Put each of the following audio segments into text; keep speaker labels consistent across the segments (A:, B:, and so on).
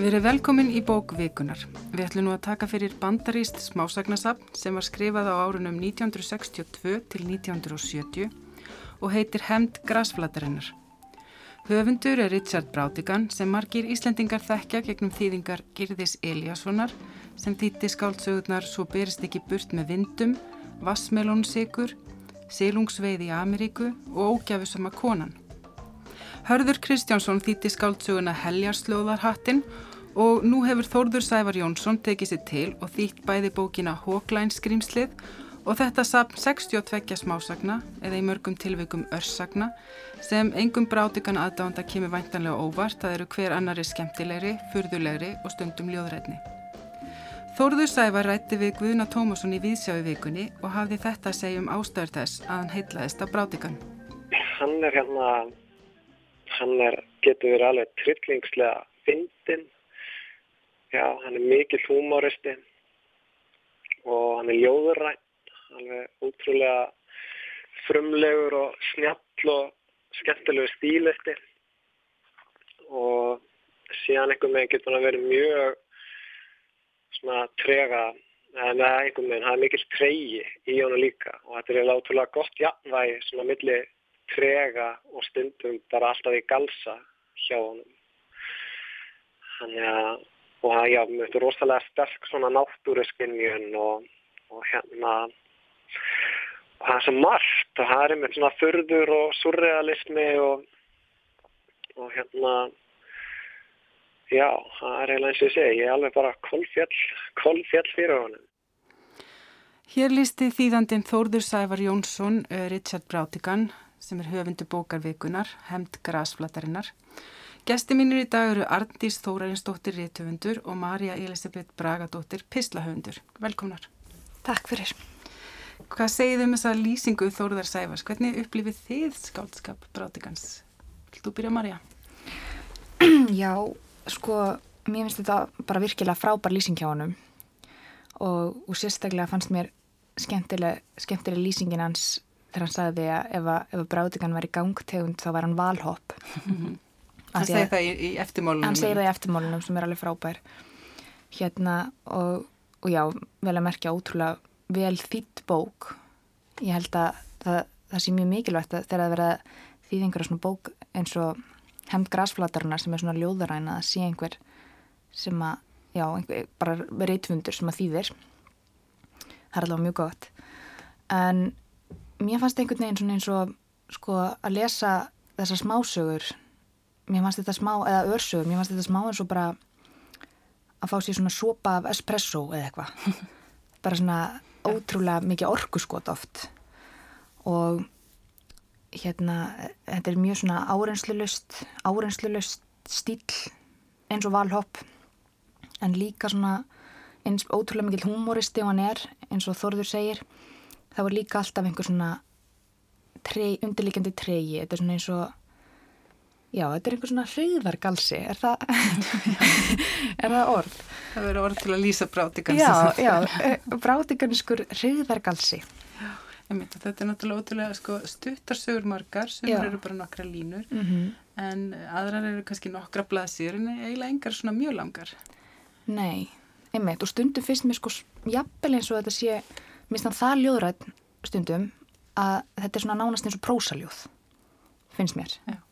A: Við erum velkomin í bók Vikunar. Við ætlum nú að taka fyrir bandaríst smásagnasafn sem var skrifað á árunum 1962 til 1970 og heitir Hemd Grasflatarinnar. Höfundur er Richard Brátigan sem margir Íslendingar þekkja gegnum þýðingar Girðis Eliassonar sem þýtti skáldsögurnar Svo berist ekki burt með vindum, Vassmelónsikur, Silungsveið í Ameríku og Ógjafusama konan. Hörður Kristjánsson þýtti skáldsöguna Heljarslóðarhattin og nú hefur Þórður Sævar Jónsson tekið sér til og þýtt bæði bókina Hóklæn skrimslið og þetta sapn 62 smásagna eða í mörgum tilveikum örsagna sem engum brátikan aðdánda kemur væntanlega óvart það eru hver annari skemmtilegri, furðulegri og stundum ljóðrætni. Þórður Sævar rætti við Guðna Tómasson í Víðsjávi vikunni og hafði þetta að segja um ástæður þess að hann heitlaðist af brátikan.
B: Hann er hérna, hann er, getur verið alveg trillingslega fyndin Já, hann er mikill húmóristi og hann er ljóðurræn, alveg útrúlega frumlegur og snjall og skemmtilegu stílisti og síðan einhvern veginn getur hann vera mjög svona trega, en það er einhvern veginn, hann er mikill tregi í honum líka og þetta er látrúlega gott jafnvægi svona milli trega og stundum bara alltaf í galsa hjá honum. Þannig að og það já, mjög rosalega sterk svona náttúruskinnjun og, og hérna og það er svo margt og það er einmitt svona förður og surrealismi og og hérna já, það er eiginlega eins og ég segi ég er alveg bara kolfjall kolfjall fyrir honum.
A: Hér lísti þýðandin Þórður Sævar Jónsson Richard Brátigan sem er höfundu bókarvikunar Hemd Grasflatarinnar Gesti mínir í dag eru Arndís Þórarinsdóttir Ríðtöfundur og Marja Elisabeth Bragadóttir Pislahöfundur. Velkomnar.
C: Takk fyrir.
A: Hvað segið um þessa lýsingu Þórðar Sæfars? Hvernig upplifið þið skáldskap Brátigans? Vil þú byrja Marja?
C: Já, sko, mér finnst þetta bara virkilega frábær lýsing hjá honum og, og sérstaklega fannst mér skemmtileg, skemmtileg lýsingin hans þegar hann sagði að ef, ef Brátigan var í gangtegund þá var hann valhopp.
A: Hann segir það í, í eftirmálunum.
C: Hann segir það í eftirmálunum sem er alveg frábær. Hérna og, og já, vel að merkja ótrúlega vel þýtt bók. Ég held að það, það sé mjög mikilvægt að þegar það verða þýð einhverja svona bók eins og hemd grasflatarnar sem er svona ljóðaræna að sé einhver sem að, já, einhver, bara reytfundur sem að þýðir. Það er alveg mjög gott. En mér fannst einhvern veginn svona eins og sko að lesa þessar smásögur mér fannst þetta smá, eða örsögur, mér fannst þetta smá eins og bara að fá sér svona sopa af espresso eða eitthvað. bara svona ótrúlega mikið orkuskot oft. Og hérna, þetta er mjög svona áreynslulust, áreynslulust stíl eins og valhopp en líka svona eins ótrúlega mikið humoristi og hann er eins og Þorður segir. Þá er líka alltaf einhver svona trey, undirlikjandi treyi, þetta er svona eins og Já, þetta er einhver svona hreyðargalsi, er það, er það orð?
A: Það verður orð til að lýsa brátigansi.
C: Já, já, eh, brátiganskur hreyðargalsi. Já,
A: mynd, þetta er náttúrulega ótrúlega sko, stuttarsögur margar já. eru bara nokkra línur, mm -hmm. en aðrar eru kannski nokkra blaðsýr en eiginlega engar svona mjög langar.
C: Nei, einmitt, og stundum finnst mér sko jafnvel eins og þetta sé, minnst þann það ljóðrætt stundum að þetta er svona nánast eins og prósaljóð, finnst mér. Já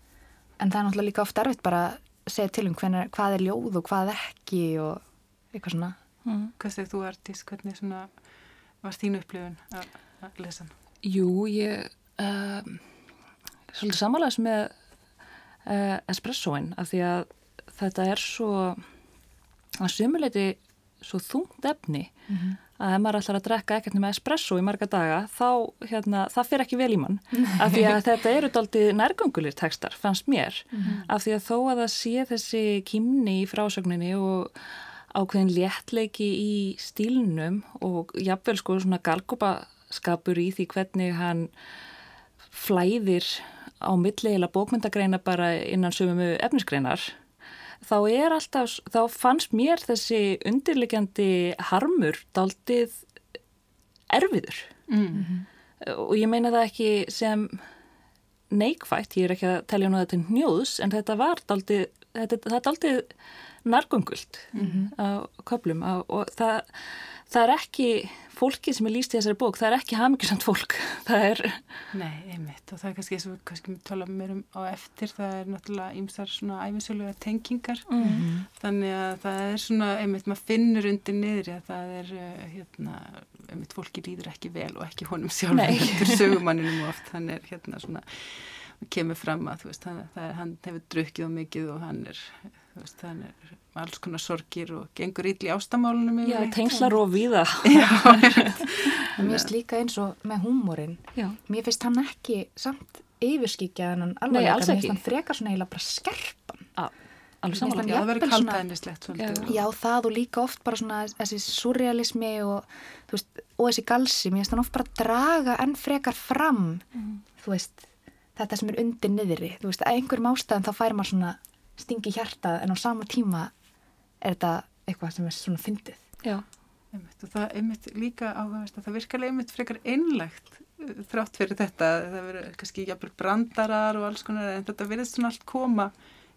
C: en það er náttúrulega líka ofta erfitt bara að segja til um hvernig, hvað er ljóð og hvað ekki og eitthvað svona
A: mm. Hvað segir þú Artís, hvernig svona var þínu upplifun að, lesa hann?
D: Jú, ég uh, svolítið samanlegs með uh, espressoin af því að þetta er svo að sömuleiti svo þungt efni mm -hmm að ef maður ætlar að drekka ekkert með espresso í marga daga þá, hérna, það fyrir ekki vel í mann af því að þetta eru doldið nærgöngulir tekstar, fannst mér mm -hmm. af því að þó að það sé þessi kýmni í frásögninni og ákveðin léttleiki í stílnum og jafnvel sko svona galgopaskapur í því hvernig hann flæðir á milliheila bókmyndagreina bara innan sömumu efnisgreinar þá er alltaf, þá fannst mér þessi undirlegjandi harmur daldið erfiður mm -hmm. og ég meina það ekki sem neikvægt, ég er ekki að telja nú þetta njóðs en þetta var daldið, þetta, það er aldrei nærgöngult mm -hmm. á köplum og það, það er ekki fólki sem er líst í þessari bók, það er ekki hafmyggisamt fólk, það er
A: Nei, einmitt og það er kannski eins og kannski við tala mér um á eftir, það er náttúrulega ýmsar svona æfisöluga tengingar. Mm. -hmm. þannig að það er svona einmitt, maður finnur undir niður að það er uh, hérna, einmitt fólki líður ekki vel og ekki honum sjálf eftir sögumanninum oft, þannig er hérna svona kemur fram að veist, hann, er, hann hefur drukkið á mikið og hann er, veist, hann er alls konar sorgir og gengur ítli ástamálunum
D: Já, tengslar og viða
C: Mér finnst líka eins og með húmórin mér finnst hann ekki samt yfirskikja en hann alveg mér finnst hann frekar svona eiginlega bara skerpan.
D: Ah. Alveg samanlega.
A: Já, það verður kaltæðnislegt
C: svolítið. Já, það og líka oft bara svona þessi surrealismi og, veist, og þessi galsi, mér finnst hann oft bara draga enn frekar fram, mm. þú veist, þetta sem er undir niðri. Þú veist, að einhverjum ástæðan þá fær maður svona stingi hjartað en á sama tíma er þetta eitthvað sem er svona fyndið.
D: Já,
A: einmitt, og það einmitt líka áhugaðist að það virkalega einmitt frekar einlegt uh, þrátt fyrir þetta, það verður kannski jafnvel brandarar og alls konar en þetta verður svona allt koma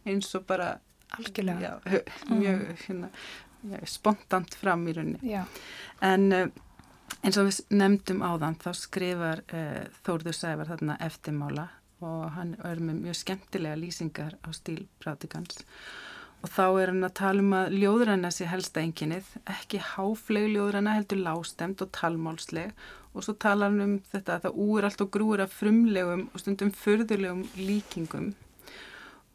A: eins og bara
C: algjörlega.
A: já, mjög mm. hérna, já, spontant fram í rauninni.
C: Já.
A: en uh, eins og við nefndum áðan þá skrifar uh, Þórður Sævar þarna eftirmála og hann er með mjög skemmtilega lýsingar á stíl Brátikans og þá er hann að tala um að ljóðræna sé helsta enginnið, ekki háfleg ljóðræna heldur lástemt og talmálsleg. Og svo tala hann um þetta að það úr allt og grúur af frumlegum og stundum förðulegum líkingum.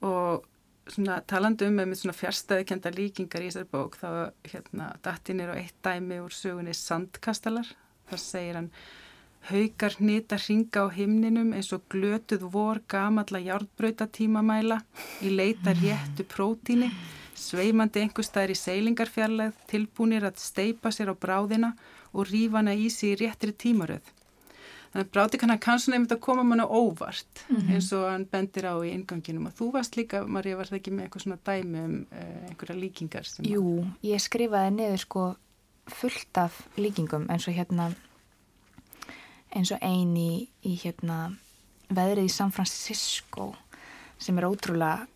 A: Og svona talandu um með svona fjärstæðikenda líkingar í þessari bók þá hérna datin er á eitt dæmi úr sögunni Sandkastalar, þar segir hann Haugar hnita ringa á himninum eins og glötuð vor gamalla járnbrautatímamæla í leita réttu prótíni, sveimandi einhver staðir í seilingarfjarlæð, tilbúinir að steipa sér á bráðina og rífana í sig í réttri tímaröð. Þannig að bráti kann að kannski nefnda að koma manna óvart mm -hmm. eins og hann bendir á í inganginum og þú varst líka, Marja, var það ekki með eitthvað svona dæmi um uh, einhverja líkingar?
C: Jú, ég skrifaði niður sko fullt af líkingum eins og hérna eins og eini í hérna veðrið í San Francisco sem er ótrúlega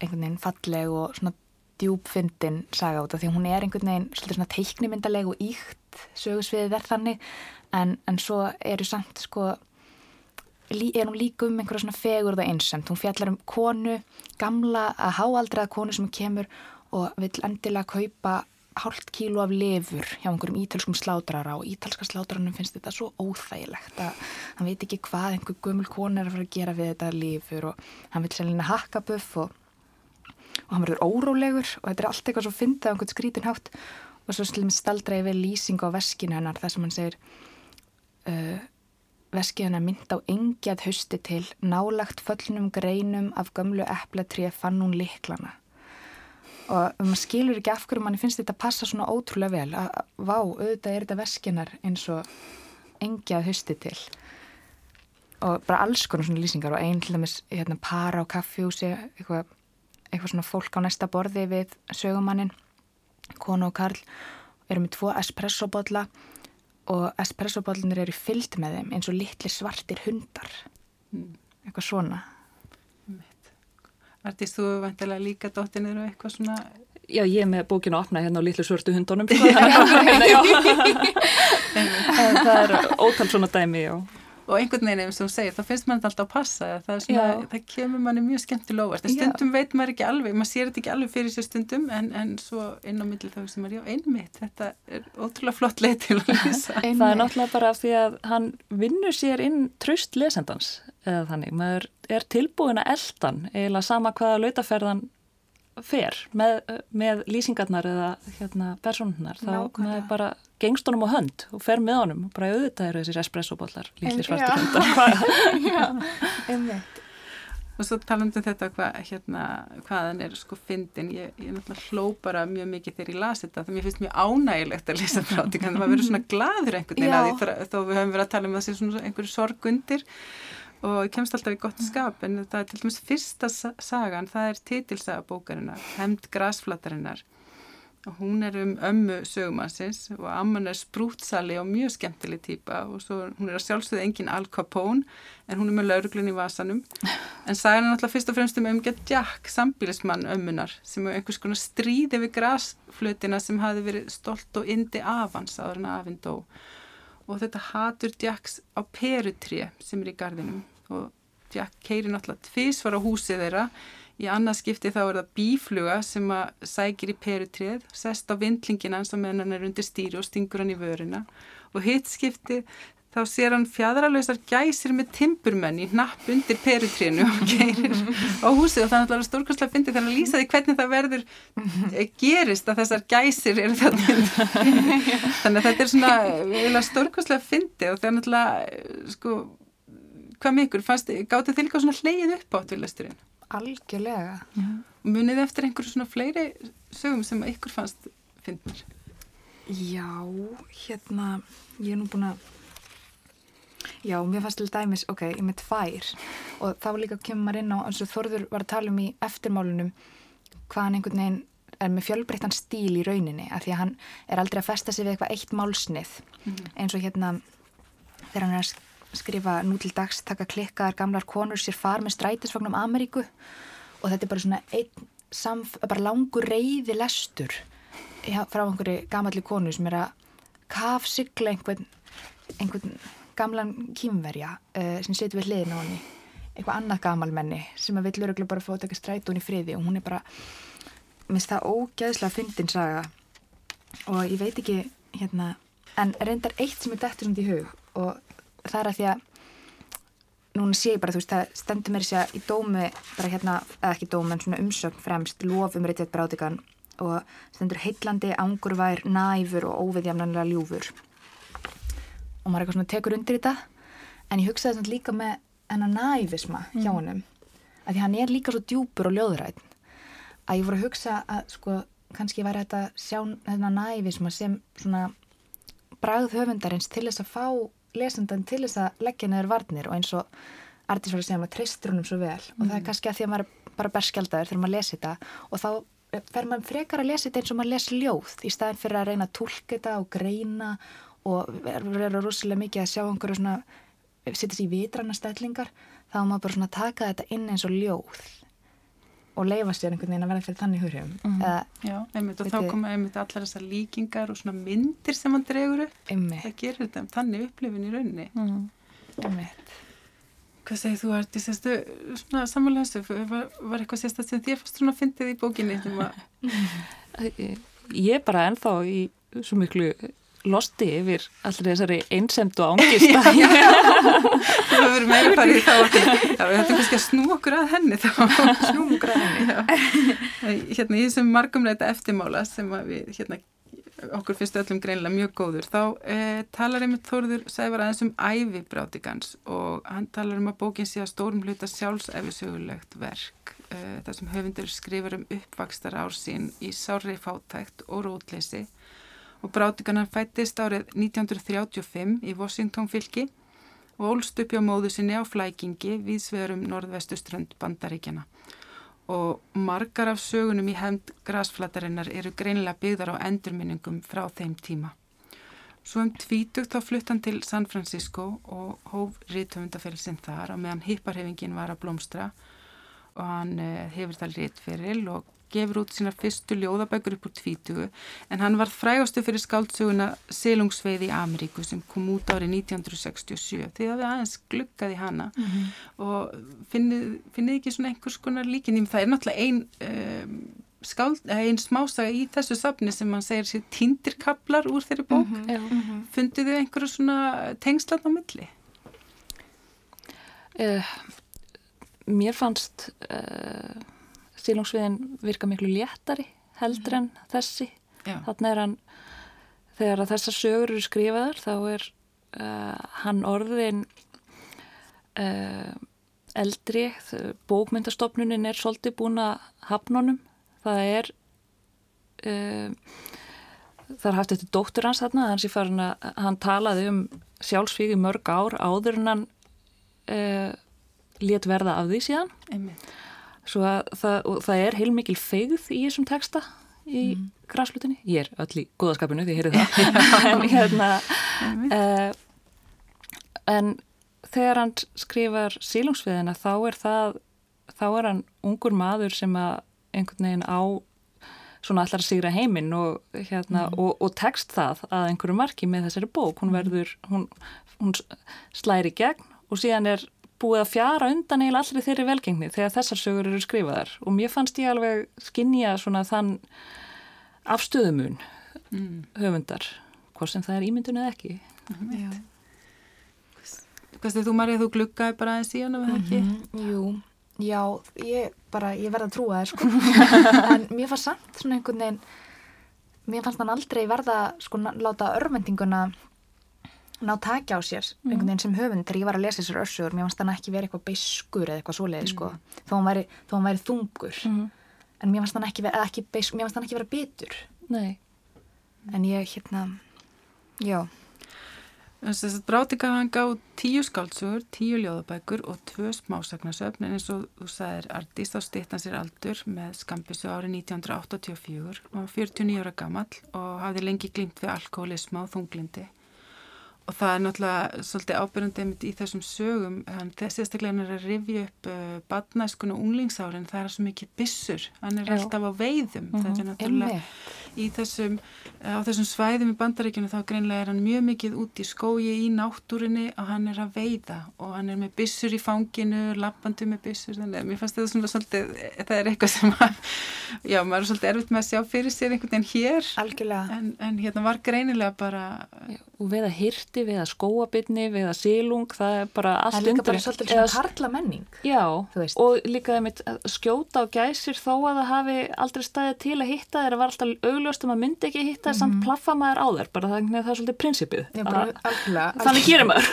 C: einhvern veginn falleg og svona djúbfyndin saga út af því hún er einhvern veginn svona teiknimyndaleg og íkt sögursviðið er þannig en, en svo eru samt sko er hún líka um einhverja svona fegurð og einsamt hún fjallar um konu gamla að háaldraða konu sem kemur og vil endilega kaupa hálft kílu af lefur hjá einhverjum ítalskum slátrara og ítalska slátranum finnst þetta svo óþægilegt að hann veit ekki hvað einhver gömul konu er að fara að gera við þetta lefur og hann vil selina hakkabuff og, og hann verður órólegur og þetta er allt eitthvað svo fyndið á einhvern skrítin hátt. Og svo slumið staldra yfir lýsing á veskinu hennar þar sem hann segir uh, veskið hennar mynd á engjað hausti til. Nálagt föllnum greinum af gömlu eplatrið fann hún liklana og maður skilur ekki af hverju manni finnst þetta að passa svona ótrúlega vel að vá, auðvitað er þetta veskinar eins og engjað husti til. Og bara alls konar svona lýsingar og einn til dæmis hérna, para á kaffjúsi eitthvað, eitthvað svona fólk á næsta borði við sögumannin konu og karl. Eru með tvo espressobotla og espressobotlinir eru fyllt með þeim eins og litli svartir hundar. Mm. eitthvað svona
A: Artist, þú vantilega líka dóttinir og eitthvað svona
D: Já, ég er með bókinu að opna hérna á litlu svörtu hundunum sko. það er ótal svona dæmi já.
A: Og einhvern veginn ef þú segir, þá finnst maður alltaf að passa það, svona, það kemur manni mjög skemmtilega óvart. En stundum já. veit maður ekki alveg, maður sér þetta ekki alveg fyrir sér stundum en, en svo inn á milli þá sem maður, já, einmitt þetta er ótrúlega flott leið til að lýsa
D: Það er náttúrulega bara af því að hann vinnur sér inn tröst lesendans eða þannig, maður er tilbúin að eldan eða sama hvaða lautaferðan fer með, með lýsingarnar eða hérna personunar þá maður bara gengst honum á hönd og fer með honum og bara auðvitað eru þessir espressobóllar lítið svartu hundar.
A: Og svo talandu um þetta hvað, hérna, hvaðan er sko fyndin, ég, ég náttúrulega hló bara mjög mikið þegar ég lasi þetta, þannig að mér finnst mjög ánægilegt að lesa frátík, þannig að maður verður svona gladur einhvern veginn að því þó við höfum verið að tala um þessi svona einhverju sorgundir og kemst alltaf í gott skap en það er til dæmis fyrsta sagan, það er titilsaga bókarinnar, Hemd Grasflatarinnar og hún er um ömmu sögumansins og amman er sprútsali og mjög skemmtileg týpa og svo hún er að sjálfsögða engin Al Capone en hún er með lauruglun í vasanum. En sagan er náttúrulega fyrst og fremst um umgjörð Jack, sambílismann ömmunar sem er einhvers konar stríði við grasflutina sem hafi verið stolt og indi af hans áður en afinn dó. Og þetta hatur Jacks á perutri sem er í gardinum og Jack keiri náttúrulega tvísvar á húsið þeirra. Í annað skipti þá er það bífluga sem að sækir í perutrið, sest á vindlingina eins og meðan hann er undir stýri og stingur hann í vörina. Og hitt skipti þá sér hann fjadralausar gæsir með timburmenn í napp undir perutrinu og geirir á húsið. Og það er stórkostlega fyndið þannig að lýsa því hvernig það verður eh, gerist að þessar gæsir eru þannig þannig að þetta er svona stórkostlega fyndið og það er náttúrulega eh, sko hvað með ykkur, gáttu þið líka svona hleyið upp á tvilasturinn?
C: Algjörlega.
A: Munið eftir einhverju svona fleiri sögum sem ykkur fannst finnir?
C: Já, hérna, ég er nú búin að, já, mér fannst til dæmis, ok, ég með tvær og þá líka kemur maður inn á, eins og Þorður var að tala um í eftirmálunum hvaðan einhvern veginn er með fjölbreyttan stíl í rauninni, af því að hann er aldrei að festa sig við eitthvað eitt málsnið, mm -hmm. eins og hérna þegar hann er að skrifa nú til dags taka klikkaðar gamlar konur sér far með strætisvagnum Ameríku. Og þetta er bara svona einn samf, bara langur reyði lestur frá einhverju gamalli konu sem er að kafsigla einhvern, einhvern gamlan kýmverja uh, sem setur við hliðin á henni. Eitthvað annað gamalmenni sem að vill öruglega bara fá að taka strætun í friði og hún er bara minnst það ógeðslega fyndin saga. Og ég veit ekki hérna en reyndar eitt sem er dættur um því hug og það er að því að núna sé ég bara, þú veist, það stendur mér sér í dómi, bara hérna, eða ekki dómi en svona umsökn fremst, lofum Rittveit Brátikan og stendur heillandi, angurvær, næfur og óviðjafnanlega ljúfur og maður eitthvað svona tekur undir þetta en ég hugsaði svona líka með enna næfisma hjá hann mm. að því hann er líka svo djúpur og ljóðrætt að ég voru að hugsa að sko kannski væri þetta sjá þennan næfisma sem svona bragð höfundarins til þess að fá lesendan til þess að leggja neður varnir og eins og Artís var að segja maður treystur húnum svo vel. Mm. og það er kannski að því að maður er bara berskjaldadur þegar maður lesi þetta. Og þá fer maður frekar að lesi þetta eins og maður lesi ljóð í staðin fyrir að reyna að tólka þetta og greina og vera rosalega mikið að sjá einhverju svona sittast í vitrana stællingar þá maður bara svona taka þetta inn eins og ljóð og leifa sér einhvern veginn að vera fyrir þannig hurjum mm -hmm.
A: Já, einmitt og þá koma einmitt allar þessar líkingar og svona myndir sem hann dregur upp
C: einmitt.
A: það gerir þetta þannig upplifin í raunni mm.
C: einmitt
A: Hvað segir þú Arti, sérstu svona samanlæstu, var, var eitthvað sérstu sem þér fannst svona að fyndið í bókinni
D: Ég er bara ennþá í svo miklu losti yfir allir þessari einsemd og ángist
A: Það verður meira farið þá Já, við hættum kannski að snú okkur að henni þá.
C: Snú okkur að henni
A: Hérna í þessum margumleita eftirmála sem við, hérna, okkur finnst öllum greinlega mjög góður þá eh, talar einmitt Þóruður Sævar aðeins um ævi brátikans og hann talar um að bókin sé að stórum hluta sjálfsæfisögulegt verk. Eh, þar sem höfundur skrifar um uppvakstar ár sín í sárri fátækt og rótleysi og Brátingarnar fættist árið 1935 í Washington fylki og ólst upp hjá móðu sinni á flækingi við sverum norðvestuströnd bandaríkjana. Og margar af sögunum í hefnd grasflatarinnar eru greinlega byggðar á endurminningum frá þeim tíma. Svo um tvítugt þá flutt hann til San Francisco og hóf rítöfundaferilsinn þar og meðan hipparhefingin var að blómstra og hann eh, hefur það rítferil og gefur út sína fyrstu ljóðabækur upp úr tvítugu en hann var frægastu fyrir skáldsöguna Selungsveið í Ameríku sem kom út árið 1967 því að við aðeins gluggaði hana mm -hmm. og finnið, finnið ekki svona einhvers konar líkin það er náttúrulega einn um, skáld, einn smásaga í þessu safni sem hann segir sér tindirkablar úr þeirri bók mm -hmm. fundið þið einhverju svona tengslan á milli?
D: Uh, mér fannst uh, stílungsviðin virka miklu léttari heldur en þessi.
A: Já.
D: þannig er hann þegar þessar sögur eru skrifaðar þá er uh, hann orðin uh, eldri. Bókmyndastofnunin er svolítið búin að hafnunum það er uh, það er haft eftir dóttur hans þarna hans í farin að hann talaði um sjálfsvík í mörg ár áður en hann let verða af því síðan.
A: Einmitt
D: svo að það, það er heilmikil feigð í þessum texta í mm. græslutinni. Ég er öll í góðaskapinu því ég heyrði það. en, hérna, uh, en þegar hann skrifar sílungsviðina þá er það, þá er hann ungur maður sem að einhvern veginn á svona allar að sigra heiminn og, hérna, mm. og, og tekst það að einhverju marki með þessari bók, hún mm. verður hún, hún slæri gegn og síðan er búið að fjara undan eða allir þeirri velgengni þegar þessar sögur eru skrifaðar og mér fannst ég alveg skinnja svona þann afstöðumun mm. höfundar, hvort sem það er ímyndun eða ekki
A: Já Hvað stið þú Marja, þú gluggaði bara aðeins í hana, veða ekki?
C: -hmm. Jú Já, ég bara, ég verða að trúa það sko en mér fannst samt svona einhvern veginn mér fannst hann aldrei verða sko láta örvendinguna ná takja á sér mm. einhvern veginn sem höfund þegar ég var að lesa þessar össugur mér fannst hann ekki verið eitthvað beiskur eða eitthvað svoleiði sko mm. þó hann væri, þó hann væri þungur mm. en mér fannst hann ekki vera, ekki beis, mér fannst hann ekki vera bitur
D: Nei.
C: en ég hérna já
A: Bráti gaf hann gáð tíu skáltsugur, tíu ljóðabækur og tvö smásagnasöfn en eins og þú sagðir Ardís þá stýtt hann sér aldur með skambisu árið 1984 og 49 ára gammal og hafði lengi glimt við alkoholisma og þunglindi og það er náttúrulega svolítið ábyrjandi í þessum sögum þessi aðstaklega er að rifja upp uh, badnæskun og unglingsárin það er svo mikið bissur, hann er Já. alltaf á veiðum mm -hmm. þetta er náttúrulega í þessum, á þessum svæðum í bandaríkjunu þá greinlega er hann mjög mikið út í skógi í náttúrinni og hann er að veiða og hann er með bissur í fanginu lappandi með bissur, þannig að mér fannst þetta svona svolítið, það er eitthvað sem að Já, maður er svolítið erfitt með að sjá fyrir sér einhvern veginn hér en, en hérna var greinilega bara
D: Já, og við að hýrti hesti, við að skóabitni, við að sílung, það er bara allt undir.
C: Það er líka bara svolítið svona harla menning.
D: Já, og líka að skjóta á gæsir þó að það hafi aldrei staðið til að hitta þeirra var alltaf augljóst að maður myndi ekki hitta, mm -hmm. samt mhm. plaffa maður á þeir, bara það, það er svolítið prinsipið.
C: Já, bara alveg.
D: Þannig gerir maður.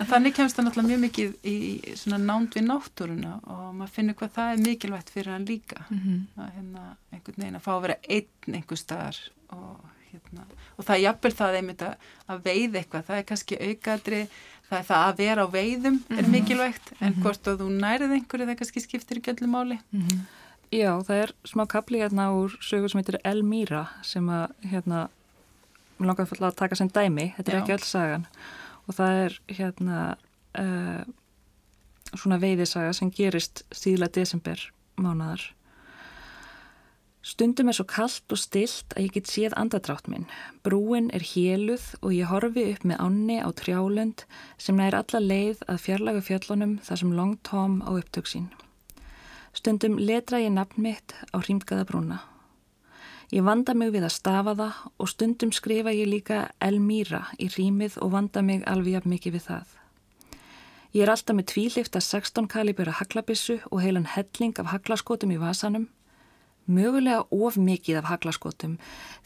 A: Þannig kemst það náttúrulega mjög mikið í svona nánd við náttúruna og maður finnur hvað það er mikilvægt fyrir hann líka. Mm -hmm. að, hérna, einhvern veginn að fá að vera einn einhver staðar og hérna, og það er jafnvel það einmitt að, að veið eitthvað, það er kannski aukaðri það er það að vera á veiðum er -hmm. mikilvægt, en -hmm. hvort þú nærið einhverju það kannski skiptir ekki öllum máli mm -hmm.
D: Já, það er smá kapli hérna úr sögur sem heitir Elmíra sem að hérna mér langar að taka sem dæmi, þetta er Já. ekki öll sagan og það er hérna uh, svona veiðisaga sem gerist síðla desember mánadar Stundum er svo kallt og stilt að ég get séð andadrátt minn. Brúin er héluð og ég horfi upp með ánni á trjálund sem nær alla leið að fjarlagu fjöllunum þar sem long tóm á upptöksín. Stundum letra ég nafn mitt á hrímkaða brúna. Ég vanda mig við að stafa það og stundum skrifa ég líka Elmíra í hrímið og vanda mig alveg jafn mikið við það. Ég er alltaf með tvílifta 16 kalibera haglabissu og heilan helling af haglaskotum í vasanum mögulega of mikið af haglaskotum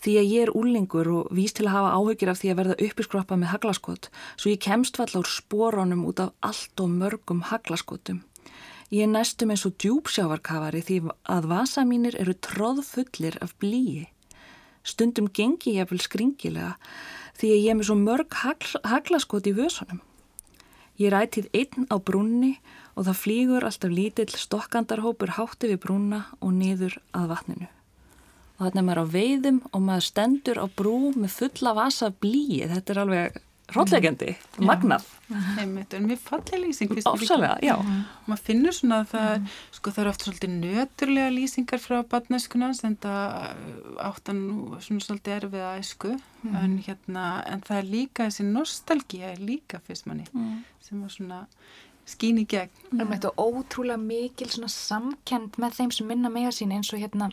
D: því að ég er úlingur og víst til að hafa áhugir af því að verða uppiskroppa með haglaskot svo ég kemst vall á spórónum út af allt og mörgum haglaskotum. Ég næstum eins og djúpsjávarkafari því að vasa mínir eru tróðfullir af blíi. Stundum gengi ég vel skringilega því að ég er með svo mörg hagl haglaskot í vösunum. Ég rætið einn á brunni og það flýgur alltaf lítill stokkandarhópur hátti við brúna og niður að vatninu. Og þannig að maður er á veiðum og maður stendur á brú með fulla vasa blíi. Þetta er alveg rótlegjandi, mm. magnað.
A: Þetta er mjög fallega lýsing.
D: Ósalega, já.
A: Mm. Maður finnur svona að það, mm. sko, það eru oft svolítið nöturlega lýsingar frá badnæskunans en það áttan svona svolítið erfið að esku. Mm. En, hérna, en það er líka, þessi nostalgía er líka fyrst manni mm. sem var svona skín í gegn.
C: Það er mættu ótrúlega mikil svona samkend með þeim sem minna mega sín eins og hérna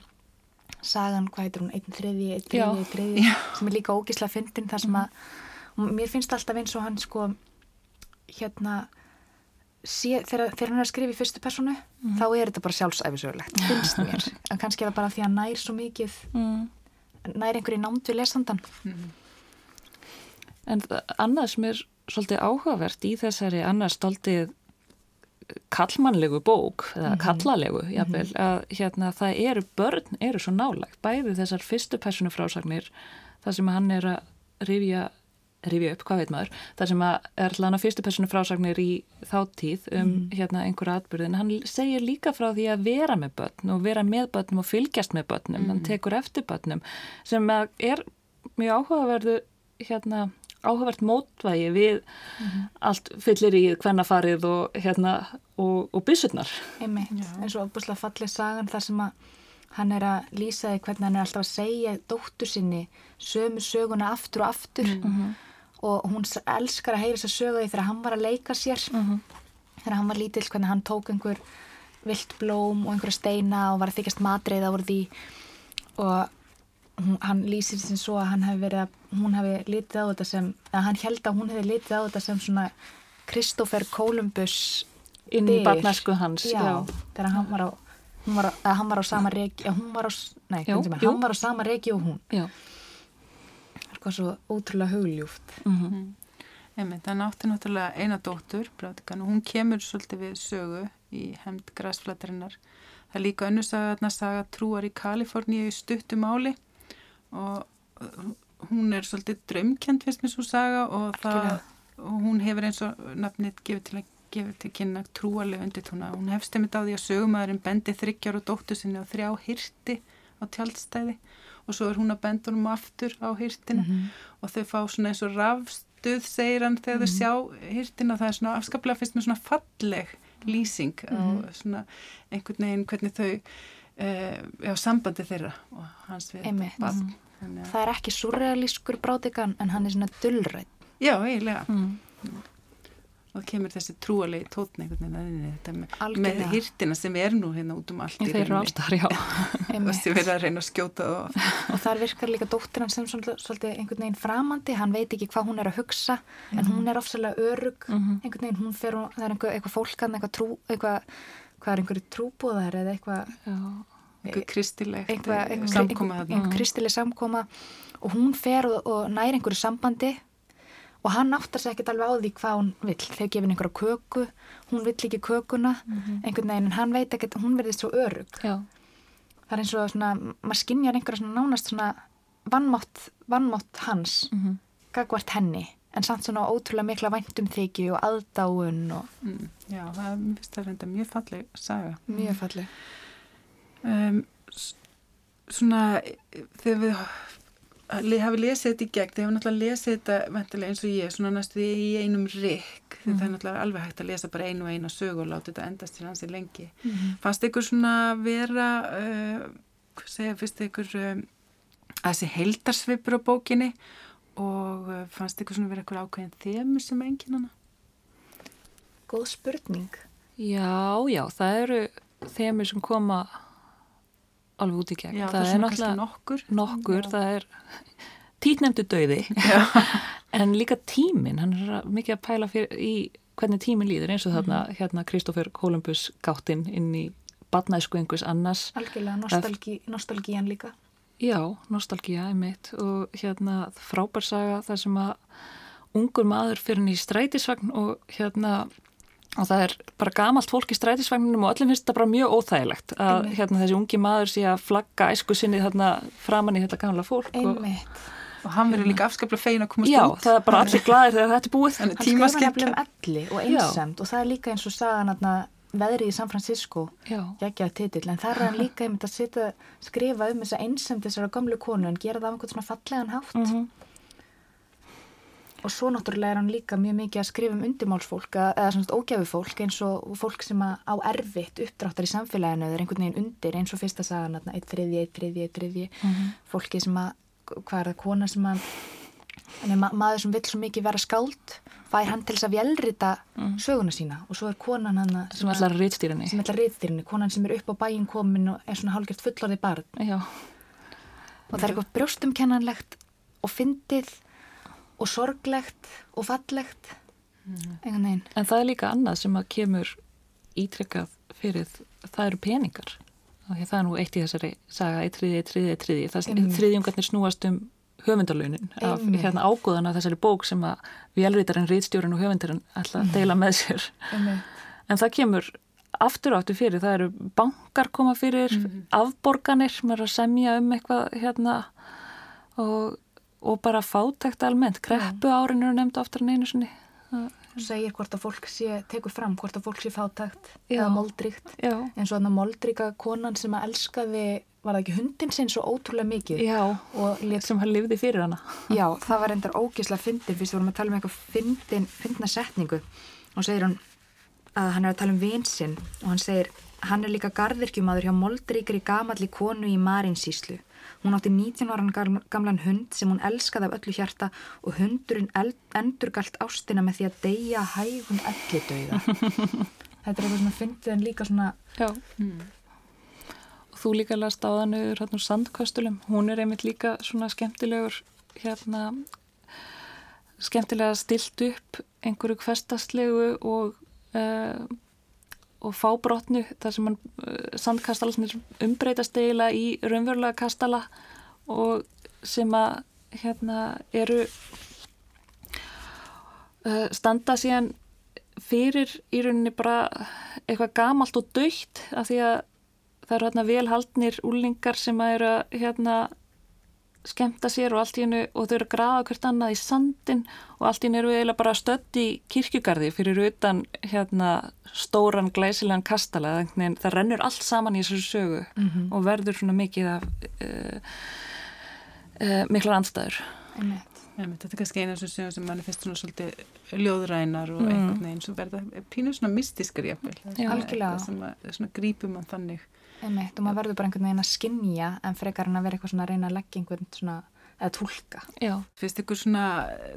C: sagan, hvað heitir hún, einn þriði, einn þriði, einn þriði, sem er líka ógísla fyndin þar sem að, og mér finnst alltaf eins og hann sko, hérna, sé, þegar, þegar hann er að skrifa í fyrstu personu, mm. þá er þetta bara sjálfsæfisögulegt, finnst mér, en kannski er það bara því að nær svo mikið, mm. nær einhverju námt við lesandan. Mm.
D: En annað sem er svolítið áhugavert í þessari annars stoltið kallmannlegu bók eða mm -hmm. kallalegu jafnvel, mm -hmm. að hérna það eru börn, eru svo nálagt bæði þessar fyrstu personu frásagnir þar sem hann er að rifja rifja upp, hvað veit maður, þar sem að er hlæðan á fyrstu personu frásagnir í þáttíð um mm. hérna einhverja atbyrðin hann segir líka frá því að vera með börn og vera með börnum og fylgjast með börnum. Mm. hann tekur eftir börnum sem er mjög áhugaverðu hérna áhugavert mótvægi við mm. allt fyllir í hvennafarið og hérna og, og byssurnar.
C: Eins og opuslega fallið sagan þar sem að hann er að lýsa því hvernig hann er alltaf að segja dóttur sinni sömu söguna aftur og aftur. Mm -hmm og hún elskar að heyra þess að sögja því þegar hann var að leika sér mhm. -huh. þegar hann var lítill hvernig hann tók einhver vilt blóm og einhverja steina og var að þykjast matreið á því og hún, hann lýsir sem svo að hann hefði verið að hún hefði litið á þetta sem að hann held að hún hefði litið á þetta sem svona Kristófer Kolumbus
D: inn í barnasku hans
C: já, já. þegar hann var á hann var á, hann var á sama regi hann var á, nei, jú, hann var á sama regi og hún
D: já
C: eitthvað svo ótrúlega hugljúft
A: mm -hmm. Einmitt, það nátti náttúrulega eina dóttur Brátikan, og hún kemur svolítið við sögu í hemd græsflættarinnar það er líka önnursaga saga trúar í Kaliforníu í stuttumáli og hún er svolítið drömkjent fyrst með svo saga og, það, og hún hefur eins og nafnit gefið til að gefið til kynna trúarlega undir tóna hún hefst einmitt á því að sögumæðurinn bendi þryggjar og dóttu sinni og þrjá hirti á tjaldstæði og svo er hún að benda honum aftur á hýrtina mm -hmm. og þau fá svona eins og rafstuð segir hann þegar mm -hmm. þau mhm. sjá hýrtina það er svona afskaplega fyrst með svona falleg lýsing mm -hmm. og svona einhvern veginn hvernig þau uh, á sambandi þeirra og hans við
C: mhm. það er ekki surrealískur brátikan en hann er svona dullrætt
A: já, eiginlega mhm og kemur þessi trúalegi tótn einhvern veginn með, með hirtina sem er nú hérna út um allt
D: í rauninni.
A: og sem verður að reyna að skjóta og,
C: og þar virkar líka dóttir hann sem svolítið einhvern veginn framandi hann veit ekki hvað hún er að hugsa mm -hmm. en mhm. hún er ofsalega örug mm -hmm. einhvern veginn, hún fer og það er einhver, eitthvað fólkan eitthvað trú, eitthvað hvað er einhverju trúbúðar eða eitthvað?
A: Einhver kristilegt einhver, samkoma
C: einhver kristileg samkoma. Og hún fer og, og næri einhverju sambandi og hann áttar sér ekkert alveg á því hvað hún vill. Þegar gefin einhverja köku hún vill ekki kökuna. Mm -hmm. einhvern veginn en hann veit ekkert, hún verðist svo örug
D: Já.
C: það er eins og svona maður skinnjar einhverja svona nánast svona vannmátt, vannmátt hans mm -hmm. gagvart henni. En samt svona ótrúlega mikla væntum þykju og aðdáun og
A: mm, Já, það er mjög, reynda, mjög falleg saga.
C: Mjög falleg.
A: Um, Svona þegar við hafi lesið þetta í gegn, þeir hafa náttúrulega lesið þetta ventilega eins og ég, svona næstu því í einum rikk, mm. það er náttúrulega alveg hægt að lesa bara einu og eina sög og láta þetta endast til hansi lengi. Mm. Fannst ykkur svona vera, uh, hvað segja, fyrst ykkur um, að þessi heldarsvipur á bókinni og uh, fannst ykkur svona vera ykkur ákveðin þemur sem engin hana?
C: Góð spurning.
D: Já, já, það eru þemur sem koma alveg út í gegn.
A: Já, það, það er náttúrulega nokkur.
D: Nokkur, Já. það er títnemdu döiði en líka tímin, hann er mikið að pæla fyrir, í hvernig tímin líður eins og þarna mm. hérna Kristófer Kolumbus gáttinn inn í badnæsku einhvers annars.
C: Algjörlega, nostalgí, nostalgían líka.
D: Já, nostalgíja, einmitt og hérna frábærsaga þar sem að ungur maður fyrir hann í strætisvagn og hérna og það er bara gamalt fólk í strætisvagninum og öllum finnst þetta bara mjög óþægilegt að hérna, þessi ungi maður sé að flagga æsku sinni þarna framann í þetta gamla fólk
C: og,
A: og hann verður líka afskaplega feina að komast
D: já,
A: út.
D: Já, það er bara allir glæðir þegar þetta er búið.
C: Hann skrifa nefnilega um elli og einsamt og það er líka eins og sagan að veðrið í San Francisco geggjað titill, en þar er hann líka einmitt að skrifa um þessa einsamt þessara gamlu konu en gera það á einhvern svona fallegan hátt. Mm -hmm og svo náttúrulega er hann líka mjög mikið að skrifa um undimálsfólk eða svona ógæfufólk eins og fólk sem á erfitt uppdráttar í samfélaginu eða einhvern veginn undir eins og fyrsta sagan eitt þriðji, eitt þriðji, eitt þriðji mm -hmm. fólki sem að, hvað er það, kona sem að ma maður sem vill svo mikið vera skáld fær hann til þess að velrita mm. söguna sína og svo er konan hann
D: sem ætlar riðstýrinni
C: sem ætlar riðstýrinni, konan sem er upp á bæin komin og er svona hálfgjört fullorði barn
D: Já.
C: og það er eitthvað brjóstumkennanlegt og fyndið og sorglegt og fallegt mm.
D: en það er líka annað sem að kemur ítrekkað fyrir það eru peningar. Og það er nú eitt í þessari saga eitt triði, eitt triði, eitt triði það er þriðjungarnir snúast um höfundalaunin af hérna ágóðana þessari bók sem að velrítarinn, rítstjórin og höfundarinn ætla að deila með sér. En það kemur aftur aftur fyrir, það eru bankar koma fyrir, mm. afborganir maður að semja um eitthvað hérna. Og og bara fátækt almennt, kreppu árin eru nefnd oftar en einu sinni.
C: Segir hvort að fólk sé, tekur fram hvort að fólk sé fátækt
D: Já.
C: eða moldríkt. Eins og þannig moldríka konan sem að elskaði var það ekki hundin sinn svo ótrúlega mikið?
D: Já,
C: lét
D: sem hann lifði fyrir hana.
C: Já, það var endar ógislega fyndin. Fyrst vorum að tala um eitthvað fyndin, fyndna setningu. Og segir hann að hann er að tala um vinsinn og hann segir hann er líka garðirkjumadur hjá moldríkri gamalli konu í Marinsíslu hún átti 19 áran gam- gamlan hund sem hún elskaði af öllu hjarta og hundurinn endurgalt ástina með því að deyja hægum ellidauða. Þetta er eitthvað svona fyndið en líka svona
D: Já. Og þú líka last áðan yfir hérna úr sandkastulum hún er einmitt líka svona skemmtilegur hérna skemmtilega stilt upp einhverju hverstastlegu og uh, og fábrotnu þar sem hann uh, sandkastalasnir umbreytast eiginlega í raunverulega kastala og sem að hérna eru uh, standa síðan fyrir í rauninni bara eitthvað gamalt og dögt af því að það eru hérna velhaldnir úlingar sem að eru að hérna skemmta sér og allt í hennu og þau eru að grafa hvert annað í sandin og allt í hennu eru við eiginlega bara stödd í kirkjugarði fyrir utan hérna stóran glæsilegan kastala þannig það rennur allt saman í þessu sögu og verður svona mikið af uh, uh, miklar andstæður
C: einmitt.
A: Einmitt, þetta er kannski eina af þessum sögum sem mann finnst svona svolítið ljóðrænar og einhvern veginn sem verða pínu svona mystiskar jafnvel.
C: Algjörlega.
A: Eitthvað Sem að, svona grípum mann þannig.
C: Einmitt, og maður verður bara einhvern veginn að skinja en frekar en að vera eitthvað svona að reyna að leggja einhvern svona, eða tólka.
D: Já,
A: Finnst ykkur svona,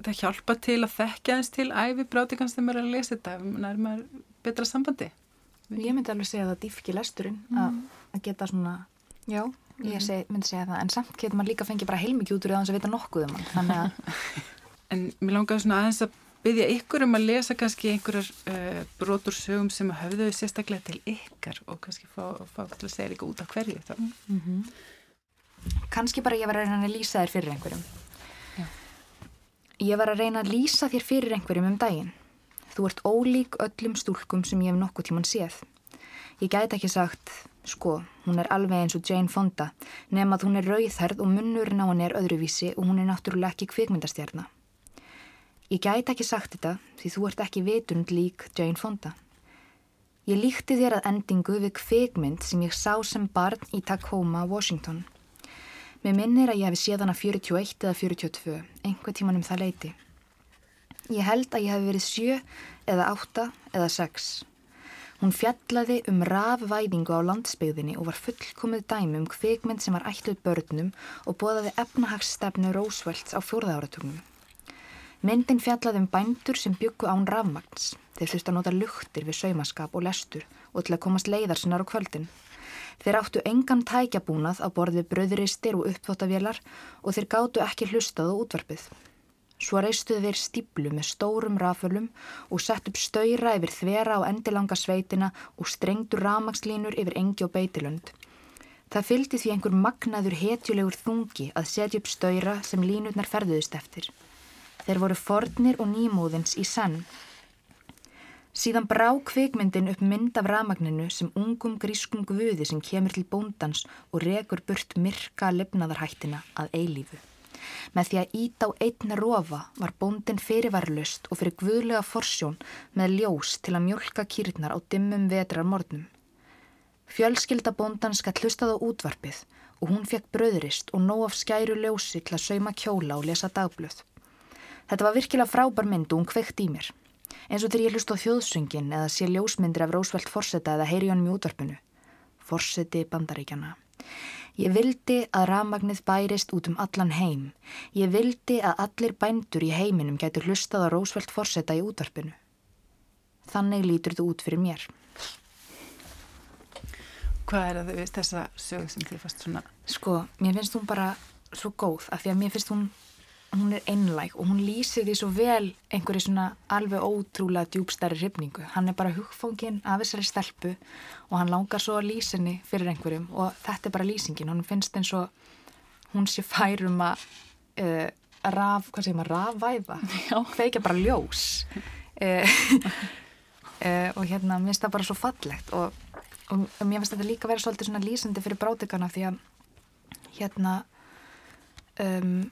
A: það hjálpa til að þekkja eins til æfi brátikans þegar maður er að lesa þetta, nær maður betra sambandi?
C: Ég myndi alveg segja það dýfki lesturinn að, að geta svona, já, ég seg, myndi segja það, en samt getur maður líka fengið bara heilmikið út úr það að vita nokkuð um hann, þannig að,
A: En mér langaði svona aðeins að byggja ykkur um að lesa kannski einhverjar uh, brotur sögum sem höfðu sérstaklega til ykkar og kannski fá, fá til að segja líka út af hverju þá.
C: kannski bara ég var að reyna að lýsa þér fyrir einhverjum.
D: Já.
C: Ég var að reyna að lýsa þér fyrir einhverjum um daginn. Þú ert ólík öllum stúlkum sem ég hef nokkuð tíman séð. Ég gæti ekki sagt, sko, hún er alveg eins og Jane Fonda, nema að hún er rauðherð og munnurinn á henni er öðruvísi og hún er náttúrulega ekki kvikmyndastjarna. Ég gæti ekki sagt þetta því þú ert ekki vitund lík Jane Fonda. Ég líkti þér að endingu við kvikmynd sem ég sá sem barn í Tacoma, Washington. Mér minnir að ég hefi séð hana 41 eða 42, einhver tíman um það leiti. Ég held að ég hef verið 7 eða 8 eða 6. Hún fjallaði um rafvæðingu á landsbyggðinni og var fullkomið dæmi um kvikmynd sem var ætluð börnum og bóðaði efnahagsstefnu Rósvelds á fjórða áratugum. Myndin fjallaði um bændur sem byggu án rafmagns. Þeir þurftu að nota luktir við saumaskap og lestur og til að komast leiðar sinnar á kvöldin. Þeir áttu engan tækjabúnað á borð við bröðuristir og uppþóttavélar og þeir gátu ekki hlustað á útvarpið. Svo reistuðu þeir stíplu með stórum rafölum og sett upp stöyra yfir þvera á endilanga sveitina og strengdu ramagslínur yfir engi og beitilönd. Það fylgdi því einhver magnaður hetjulegur þungi að setja upp stöyra sem línurnar ferðuðist eftir. Þeir voru fornir og nýmóðins í senn. Síðan brá kvikmyndin upp mynd af ramagninu sem ungum grískum guði sem kemur til bóndans og rekur burt myrka lifnaðarhættina að eilífu. Með því að ít á einn rofa var bóndin fyrirvarlust og fyrir guðlega forsjón með ljós til að mjölka kýrnar á dimmum vetrar morgnum. Fjölskylda bóndans gætt hlustað á útvarpið og hún fekk bröðrist og nóg af skæru ljósi til að sauma kjóla og lesa dagblöð. Þetta var virkilega frábær mynd og hún kveikt í mér. Eins og þegar ég hlust á þjóðsöngin eða sé ljósmyndir af Rósveld Forseta eða heyri honum í útvarpinu. Forseti bandaríkjana. Ég vildi að rafmagnið bærist út um allan heim. Ég vildi að allir bændur í heiminum gætu hlustað á Rósveld Forseta í útvarpinu. Þannig lítur þetta út fyrir mér.
A: Hvað er það við þessa sög sem þið fast svona
C: Sko, mér finnst hún bara svo góð af því að mér finnst hún, hún er einlæg og hún lýsir því svo vel einhverju svona alveg ótrúlega djúbstæri hrifningu. Hann er bara hugfóngin af þessari stelpu og hann langar svo að lýsa henni fyrir einhverjum og þetta er bara lýsingin. Hún finnst eins og hún sé færum að uh, raf, hvað segir maður, rafvæða, kveikja bara ljós uh, uh, og hérna mér finnst það bara svo fallegt og, og, mér finnst þetta líka vera svolítið svona lýsandi fyrir brátikana því að hérna um,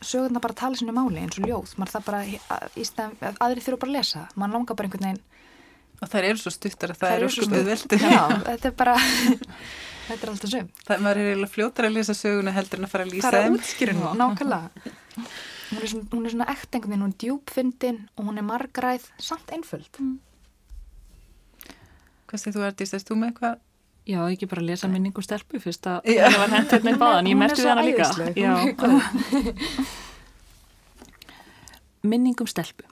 C: sögurna bara tala sinu máli eins og ljóð, maður það bara í stæðan, aðri þurfa bara að lesa, maður langar bara einhvern veginn
A: og það eru svo stuttar að það eru svo
C: stuð já, þetta er bara þetta er alltaf söm.
A: Það maður er eiginlega fljótar að lesa söguna heldur en að fara að lýsa
C: það er útskýrinu, nákvæmlega. Hún er svona, hún er svona ekt einhvern veginn, hún er djúpfindin og hún er margræð, samt einföld. Mm.
A: hvað segir þú Artís, erst þú með eitthvað
D: Já, ekki bara að lesa minningu stelpu fyrst að það var hendt hérna í báðan, ég merti það hana líka. Minningum stelpu.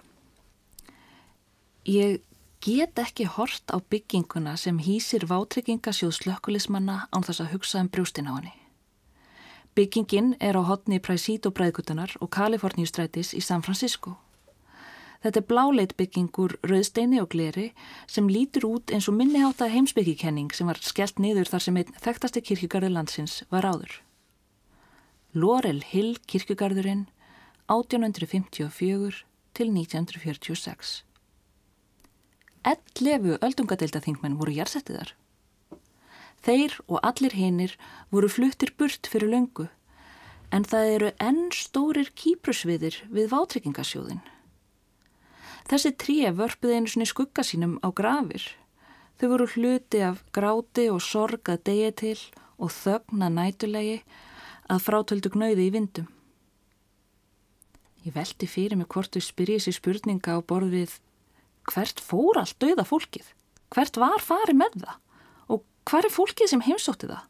D: Ég get ekki hort á bygginguna sem hýsir vátryggingasjóð slökkulismanna án þess að hugsa um brjústin á henni. Byggingin er á hotni Præsít og Bræðgutunar og Kaliforníustrætis í San Francisco. Þetta er bláleit byggingur rauðsteini og gleri sem lítur út eins og minniháta heimsbyggikenning sem var skellt niður þar sem einn þekktasti kirkjugarði landsins var áður. Laurel Hill kirkjugarðurinn 1854 til 1946. Ellefu öldungadeildaþingmenn voru jærsettiðar. Þeir og allir hinnir voru fluttir burt fyrir löngu en það eru enn stórir kýprusviðir við vátryggingasjóðin. Þessi tríu vörpuði einu svoni skugga sínum á grafir. Þau voru hluti af gráti og sorg að degi til og þögna nætulegi að frátöldu gnauði í vindum. Ég veldi fyrir mig hvort þau spyrjið sér spurninga á borð við hvert fór allt dauða fólkið? Hvert var farið með það? Og hver er fólkið sem heimsótti það?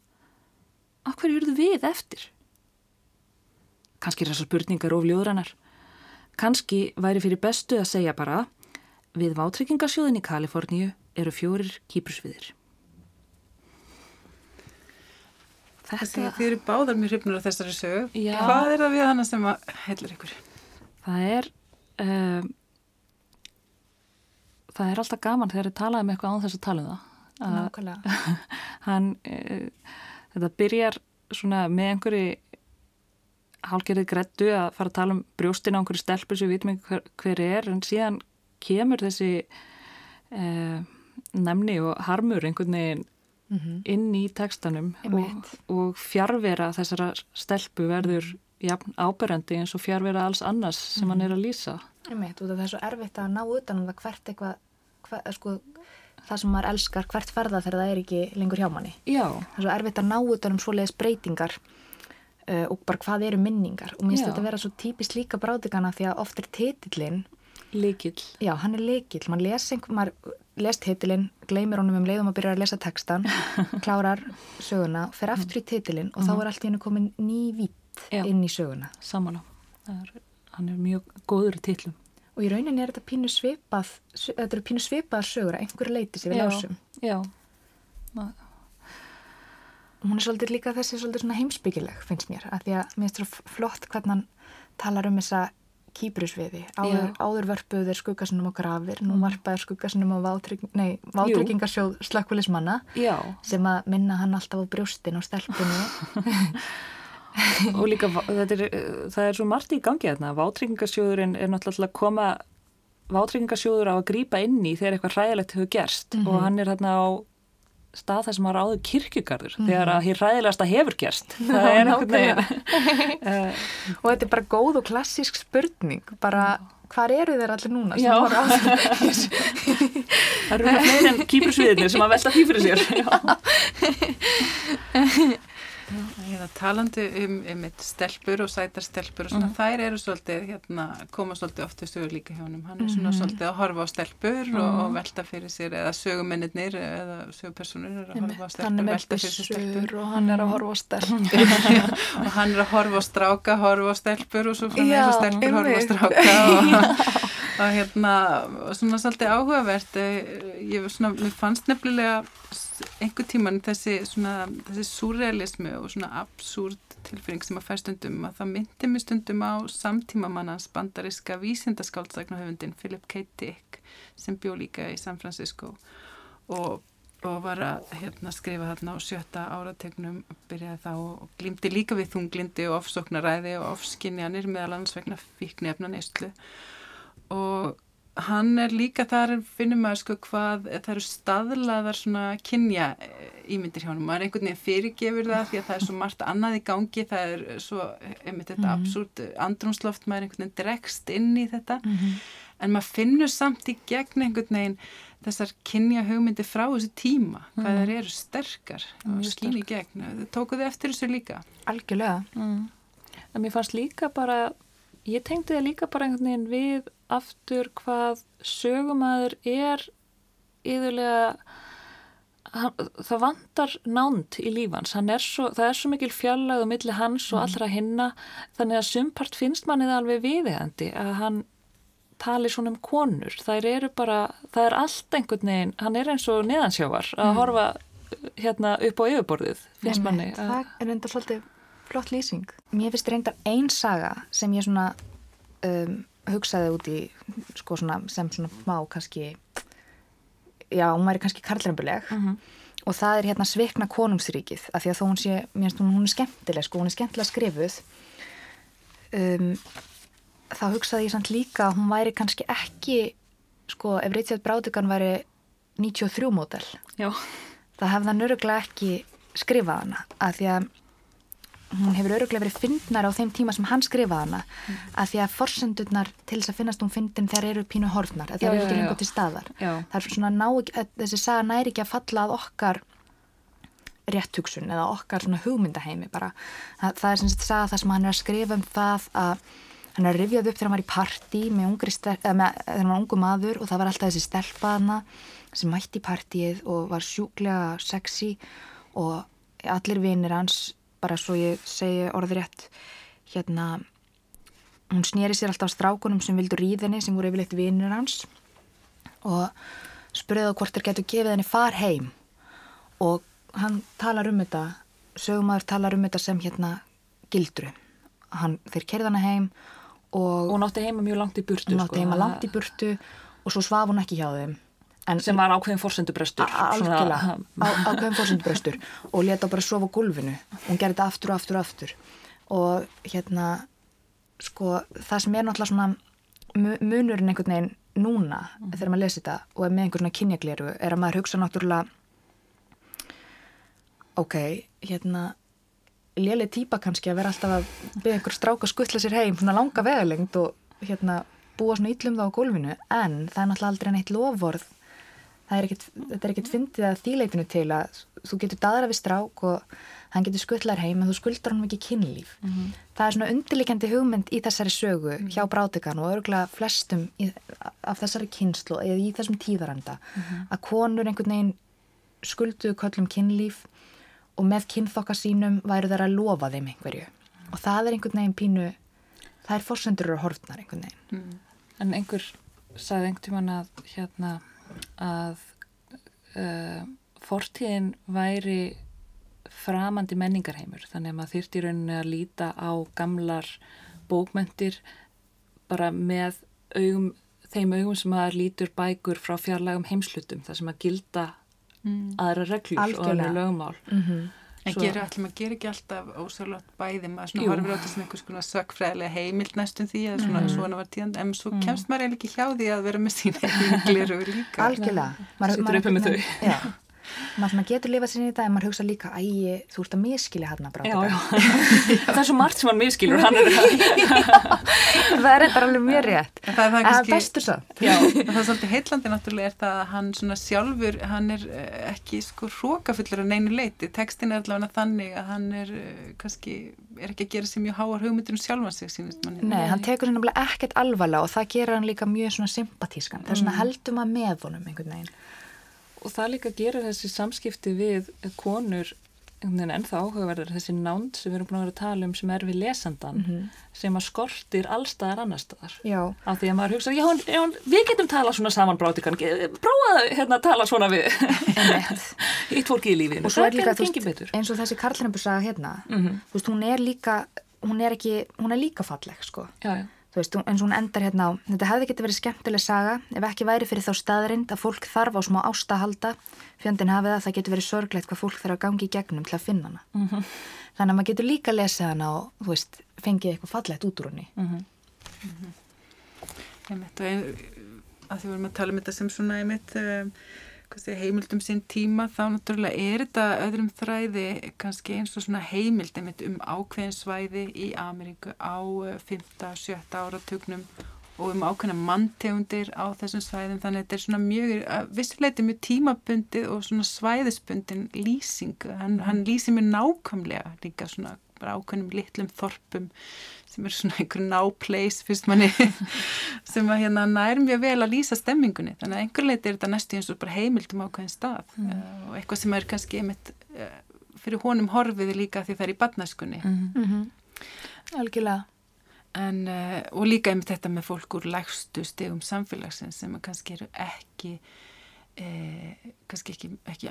D: Akkur eruðu við eftir? Kanski er þessar spurningar ofljóðrannar. Kanski væri fyrir bestu að segja bara við vátryggingasjóðin í Kaliforníu eru fjórir kýpusviðir.
A: Þetta... Þið eru báðar mjög hrifnur á þessari sögu. Já. Hvað er það við hana sem heilir ykkur?
D: Það er um, það er alltaf gaman þegar þið talaðum eitthvað án þess að tala um það.
C: Nákvæmlega.
D: Hann, uh, þetta byrjar svona með einhverju hálgerðið grettu að fara að tala um brjóstin á einhverju stelpu sem við veitum ekki hver, hver er en síðan kemur þessi eh, nefni og harmur einhvern veginn mm -hmm. inn í tekstanum og, og fjárvera þessara stelpu verður jafn áberandi eins og fjárvera alls annars sem mm -hmm. hann er að lýsa.
C: Einmitt, það er svo erfitt að ná utan um það hvert eitthvað hver, sko, það sem maður elskar hvert ferða þegar það er ekki lengur hjá manni.
D: Já.
C: Það er svo erfitt að ná utan um svoleiðis breytingar uh, og bara hvað eru minningar og minnst þetta að vera svo típist líka bráðigana því að oft er titillin
D: Líkil.
C: Já, hann er líkil. Man les einhver, les titilinn, gleymir honum um leiðum að byrja að lesa textan, klárar söguna, fer aftur í titilinn og mm -hmm. þá mhm. er allt í hennu komin ný vít inn í söguna.
D: Samála. Hann er mjög góður í titlum.
C: Og í rauninni er þetta pínu svipað, þetta eru pínu svipaðar sögur að einhverju leiti sem við lásum.
D: Já,
C: já hún er svolítið líka þessi svolítið svona heimsbyggileg finnst mér, að því að mér finnst það flott hvernig hann talar um þessa kýbrusviði, áður, áður vörpuður skuggasunum og grafir, nú mm. varpaður skuggasunum og vátryggingarsjóð slökkvölismanna sem að minna hann alltaf á brjóstin og stelpunni.
D: Og líka er, það er svo margt í gangi þarna, vátryggingarsjóðurinn er náttúrulega að koma vátryggingarsjóður á að grýpa inn í þegar eitthvað hræðilegt hefur gerst. Mm -hmm. og hann er þarna á stað þar sem var áður kirkjugarður mm -hmm. þegar að hér ræðilegast að hefur gerst. Það er náttúrulega
C: og þetta er bara góð og klassísk spurning bara hvar eru þeir allir núna
D: það eru fleiri en kýpursviðinir sem að velta því fyrir sér
A: Hérna, talandi um, um stelpur og sætarstelpur og svona, mm. þær eru svolítið, hérna, koma svolítið ofta sögur líka hjá hann, hann er svona mm. svolítið að horfa á stelpur mm. og, og mhm. velta fyrir sér eða sögumennir eða sögupersonur er að horfa á stelpur, velta fyrir sér stelpur
C: og hann er að horfa á stelpur
A: og hann er að horfa á stráka, horfa á stelpur og svo frá þess að stelpur horfa á stráka og, og hérna, svona svolítið áhugavert, eh, ég svona, mér fannst nefnilega einhver tíman þessi, þessi surrealismu og svona absúrt tilfinning sem að fær stundum að það myndi mig stundum á samtímamannans bandariska vísindaskáldsæknahöfundin Philip K. Dick sem bjó líka í San Francisco og, og var að hérna, skrifa þarna á sjötta árategnum byrjaði þá og glýmdi líka við þunglindi og ofsóknaræði og ofskinjanir meðal annars vegna fíknefna neistlu og hann er líka þar finnum maður sko hvað það eru staðlaðar svona kynja ímyndir hjá hann, maður einhvern veginn fyrirgefur það því að það er svo margt annað í gangi það er svo, einmitt þetta mm -hmm. absúrt andrumsloft, maður einhvern veginn dregst inn í þetta, mm -hmm. en maður finnur samt í gegn einhvern veginn þessar kynja hugmyndi frá þessu tíma, hvað mm -hmm. þær eru sterkar og skýn í gegn, tókuðu eftir þessu líka?
C: Algjörlega
D: mhm. En mér fannst líka bara ég tengdi það líka bara einhvern veginn við aftur hvað sögumæður er yðurlega hann, það vantar nánd í lífans, er svo, það er svo mikil fjallag og milli hans og mm. allra hinna þannig að sumpart finnst manni það alveg viðegandi að hann tali svona um konur, það eru bara það er allt einhvern veginn, hann er eins og neðansjávar að mm. horfa hérna upp á yfirborðið, finnst
C: Nei,
D: manni
C: Það er enda svolítið flott lýsing Mér finnst reyndar einn saga sem ég svona um, hugsaði út í sko svona, sem svona má kannski já, hún væri kannski karlrembuleg uh mhm. -huh. og það er hérna Svikna konungsríkið af því að þó hún sé, mér finnst hún, hún er skemmtileg sko, hún er skemmtilega skrifuð um, þá hugsaði ég samt líka að hún væri kannski ekki sko, ef Richard Braudigan væri 93 mótel það hefða nöruglega ekki skrifað hana af því að hún hefur öruglega verið fyndnar á þeim tíma sem hann skrifaði hana mm. að því að forsendurnar til þess að finnast hún fyndin þegar eru pínu horfnar, það eru ekki lengur til staðar já. það er svona ná ekki, þessi saga næri ekki að falla að okkar réttugsun eða okkar svona hugmyndaheimi bara, það, það er sem sagt saga það sem hann er að skrifa um það að hann er að rifjað upp þegar hann var í parti með ungri, þegar hann var ungu maður og það var alltaf þessi stelpaðna sem mætti partíið og var sjúklega sexy og allir vinnir hans bara svo ég segi orðrétt hérna hún snýri sér alltaf strákunum sem vildu ríðinni sem voru yfirleitt vinnir hans og spurði þá hvort þeir getur gefið henni far heim. Og hann talar um þetta sögumæður talar um þetta sem hérna gildru. Hann, þeir kerði hana heim og
D: hún átti heima mjög langt í burtu
C: hún átti sko, heima langt í burtu og svo svaf hún ekki hjá þeim
D: En, sem var ákveðin fórsendubrestur
C: algjörlega, á, ákveðin fórsendubrestur og leta bara sofa gulvinu hún gerði þetta aftur og aftur og aftur. Og hérna sko það sem er náttúrulega svona munurinn einhvern veginn núna mm. þegar maður lesi þetta og er með einhvern svona kynjagleru er að maður hugsa náttúrulega ok, hérna léli týpa kannski að vera alltaf að byggja einhver strák að skuttla sér heim svona langa vegalengt og hérna búa svona yllum þá á gulvinu en það er náttúrulega aldrei neitt lofvorð er ekkit, þetta er ekkert fyndið að þýleitinu til að þú getur daðra við strák og hann getur skullar heim en þú skuldar hann ekki kynlíf mm -hmm. það er svona undirlikjandi hugmynd í þessari sögu mm -hmm. hjá brátekan og örgulega flestum í, af þessari kynslu eða í þessum tíðaranda mm -hmm. að konur einhvern veginn skulduðu köllum kynlíf og með kynþokka sínum væru þær að lofa þeim einhverju og það er einhvern veginn pínu það er fórsendur og horfnar einhvern veginn
D: mhm. En einhver sagði einhvern tíman að hérna að uh, fortíðin væri framandi menningarheimur þannig að maður þyrti rauninni að líta á gamlar bókmentir bara með augum, þeim augum sem maður lítur bækur frá fjarlægum heimslutum þar sem að gilda mm. aðra reglur Algjörlega. og aðra lögumál mm -hmm.
A: En gera, ætlum að gera ekki alltaf ósálagt bæði? Maður svona horfir á þessum einhvers konar sökfræðilega heimild næstum því að svona, mm. svona var tíðan. En svo mm. kemst maður eiginlega ekki hjá því að vera með sína ynglir og líka.
C: Algjörlega.
D: Sittur uppi með þau.
C: Já maður getur lifað sér í þetta en maður hugsa líka ægi, þú ert að miskilja hann að
D: bráta það er svo margt sem hann miskilur hann er
C: það er eitthvað alveg mjög rétt.
A: En það er kannski bestur svo það er svolítið heitlandi náttúrulega er það að hann svona sjálfur hann er eh, ekki sko hrókafullur á neinu leiti, tekstin er allavega þannig að hann er eh, kannski er ekki að gera sér mjög háar hugmyndir um sjálfan sig sínist manni.
C: Nei, hann tekur henni ekkert alvarlega og það gera hann líka mjög svona sympatískan, það er svona mm. heldum að með honum einhvern veginn
D: og það líka gerir þessi samskipti við konur en þá áhugaverðar þessi nánd sem við erum búin að vera að tala um sem er við lesandan mm -hmm. sem að skortir allstaðar annar staðar. Af því að maður hugsa, já, já við getum talað svona saman brátikan hérna að tala svona við eitt fólki í lífinu.
C: Og svo er líka veist, eins og þessi Karl-Hrempur saga hérna mm -hmm. veist, hún er líka hún er, ekki, hún er líka falleg sko. Já, já. Þú veist, eins og hún endar hérna á, þetta hefði getið verið skemmtileg saga ef ekki væri fyrir þá staðrind að fólk þarf á smá ástahalda, fjöndin hafið að það getur verið sorglegt hvað fólk þarf að gangi í gegnum til að finna hana. Mm -hmm. Þannig að maður getur líka að lesa hana og, þú veist, fengið eitthvað fallegt út úr henni. Mm -hmm.
A: Mm -hmm. að því vorum að tala um þetta sem svona einmitt um, sé, heimildum sinn tíma þá náttúrulega er þetta öðrum þræði kannski eins og svona heimild um ákveðinsvæði í Ameríku á 5. 7. áratugnum og um ákveðna manntegundir á þessum svæðum þannig að þetta er svona mjög vissileiti mjög tímabundið og svona svæðisbundin lýsing hann, hann lýsir mjög nákvæmlega líka svona bara ákveðnum litlum þorpum sem er svona einhver nápleis fyrst manni sem að hérna nær mjög vel að lýsa stemmingunni. Þannig að einhver leiti er þetta næstu eins og bara heimildum ákveðin stað. Mm. uh, og eitthvað sem er kannski einmitt uh, fyrir honum horfiði líka því það er í badnæskunni mm
C: -hmm. Algjörlega.
A: En, uh, og líka einmitt þetta með fólk úr lægstu stegum samfélagsins sem kannski eru ekki Eh, kannski ekki, ekki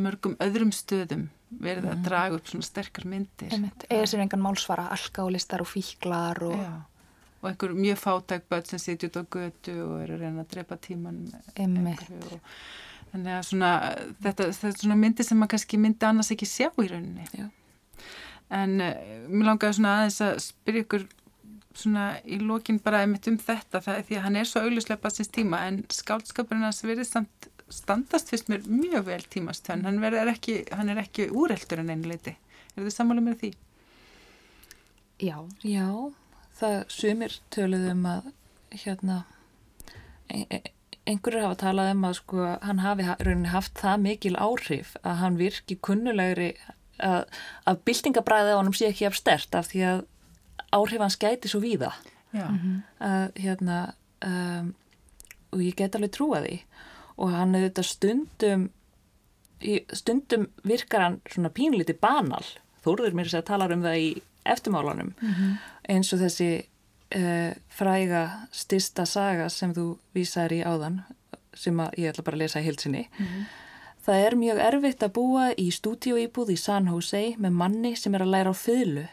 A: mörgum öðrum stöðum verið að mhm. draga upp svona sterkar myndir.
C: Eða sem engan málsvara, alkálistar og fíklar og,
A: og einhver mjög fátæk börn sem sitja út á götu og eru að reyna að drepa tíman og, þannig að svona þetta, þetta er svona myndir sem maður kannski myndi annars ekki sjá í rauninni. Já. en uh, mér langaði svona aðeins að spyrja ykkur svona í lókin bara einmitt um þetta það því að hann er svo auðvuslega bassins tíma en skáldskapurinn hans verið samt standast fyrst mér mjög vel tímast hann, hann er ekki, úreldur en einu leiti. Er þetta sammála með því?
D: Já. Já, það sumir töluðum um að hérna einhverjur hafa talað um að sko hann hafi rauninni haft það mikil áhrif að hann virki kunnulegri að, að byltingabræðið á hann sé ekki af stert af því að áhrif hans gæti svo víða að hérna um, og ég get alveg trúa því og hann hefur þetta stundum stundum virkar hann svona pínliti banal þóruður mér að tala um það í eftirmálanum mm -hmm. eins og þessi uh, fræga stista saga sem þú vísar í áðan sem ég ætla bara að lesa í heilsinni mm -hmm. það er mjög erfitt að búa í stúdíóýbúð í San Jose með manni sem er að læra á fyllu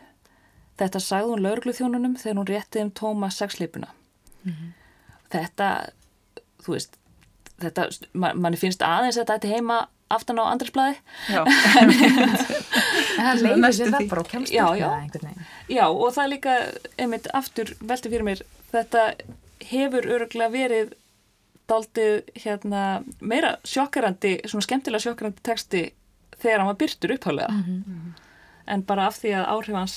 D: þetta sagði hún laurgluþjónunum þegar hún réttið um tóma sexleipuna mm -hmm. þetta þú veist þetta, man, manni finnst aðeins að þetta heima aftan á andresblæði
C: það leifir sér það bara og kemst
D: já, já. já og það er líka einmitt aftur velti fyrir mér þetta hefur öruglega verið daldið hérna meira sjokkarandi, svona skemmtilega sjokkarandi texti þegar hann var byrtur upphálega mm -hmm. en bara af því að áhrifans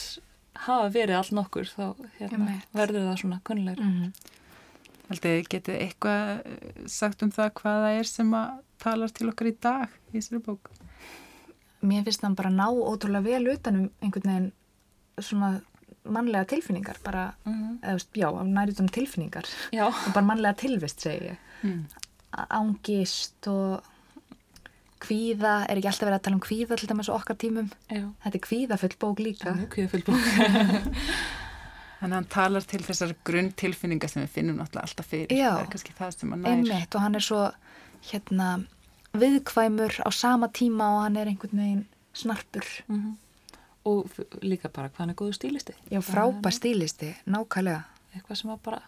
D: hafa verið allt nokkur þá hérna, verður það svona kunnilegur mm -hmm.
A: Haldið getið eitthvað eh, sagt um það hvaða er sem að talar til okkar í dag í þessari bók?
C: Mér finnst það bara ná ótrúlega vel utanum einhvern veginn svona mannlega tilfinningar bara, mm -hmm. eða já, nærið um tilfinningar og bara mannlega tilvist segi ég mm. ángist og kvíða, er ekki alltaf verið að tala um kvíða til dæmis okkar tímum
D: já.
C: þetta er kvíðafull bók líka
D: kvíðafull bók
A: Þannig að hann talar til þessar grunn tilfinninga sem við finnum náttúrulega alltaf fyrir.
C: Já,
A: það er kannski það sem hann nær.
C: Einmitt og hann er svo hérna, viðkvæmur á sama tíma og hann er einhvern veginn snarpur.
D: Mm -hmm. Og líka bara hvað hann er góðu stílisti.
C: Já, frábær stílisti, nákvæmlega.
D: Eitthvað sem bara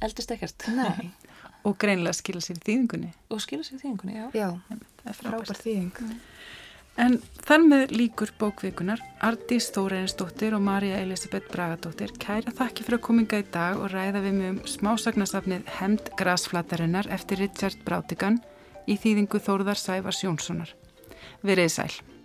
D: eldist ekkert.
C: Nei.
A: og greinlega skilja sér í þýðingunni.
D: Og skilja sér í þýðingunni, já.
C: Já, frábær þýðing. Mm.
A: En þar með líkur bókvikunar, Ardís Þóreinsdóttir og Marja Elisabeth Bragadóttir kæra þakki fyrir að kominga í dag og ræða við mjög um smásagnasafnið Hemd Grasflatarinnar eftir Richard Brátigan í þýðingu Þórðar Sæfars Jónssonar. Verið sæl.